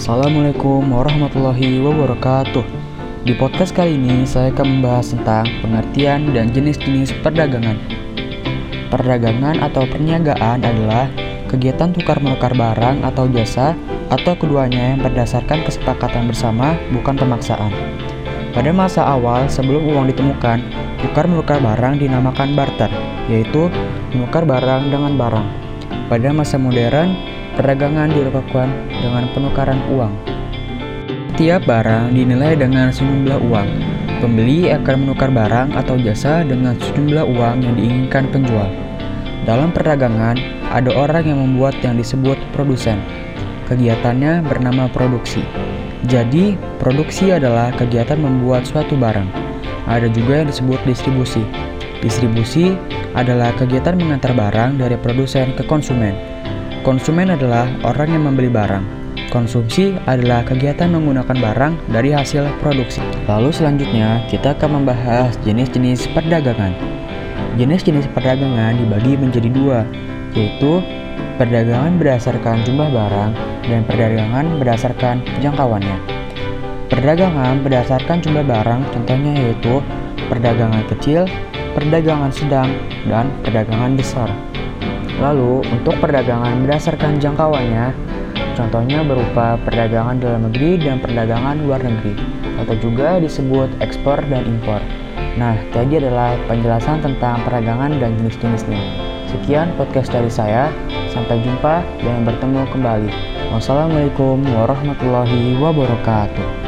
Assalamualaikum warahmatullahi wabarakatuh. Di podcast kali ini saya akan membahas tentang pengertian dan jenis-jenis perdagangan. Perdagangan atau perniagaan adalah kegiatan tukar-menukar barang atau jasa atau keduanya yang berdasarkan kesepakatan bersama bukan pemaksaan. Pada masa awal sebelum uang ditemukan, tukar-menukar barang dinamakan barter, yaitu menukar barang dengan barang. Pada masa modern, perdagangan dilakukan dengan penukaran uang. Tiap barang dinilai dengan sejumlah uang. Pembeli akan menukar barang atau jasa dengan sejumlah uang yang diinginkan penjual. Dalam perdagangan, ada orang yang membuat yang disebut produsen. Kegiatannya bernama produksi. Jadi, produksi adalah kegiatan membuat suatu barang. Ada juga yang disebut distribusi. Distribusi adalah kegiatan mengantar barang dari produsen ke konsumen. Konsumen adalah orang yang membeli barang. Konsumsi adalah kegiatan menggunakan barang dari hasil produksi. Lalu selanjutnya kita akan membahas jenis-jenis perdagangan. Jenis-jenis perdagangan dibagi menjadi dua, yaitu perdagangan berdasarkan jumlah barang dan perdagangan berdasarkan jangkauannya. Perdagangan berdasarkan jumlah barang contohnya yaitu perdagangan kecil, perdagangan sedang, dan perdagangan besar. Lalu, untuk perdagangan berdasarkan jangkauannya, contohnya berupa perdagangan dalam negeri dan perdagangan luar negeri, atau juga disebut ekspor dan impor. Nah, tadi adalah penjelasan tentang perdagangan dan jenis-jenisnya. Sekian podcast dari saya, sampai jumpa dan bertemu kembali. Wassalamualaikum warahmatullahi wabarakatuh.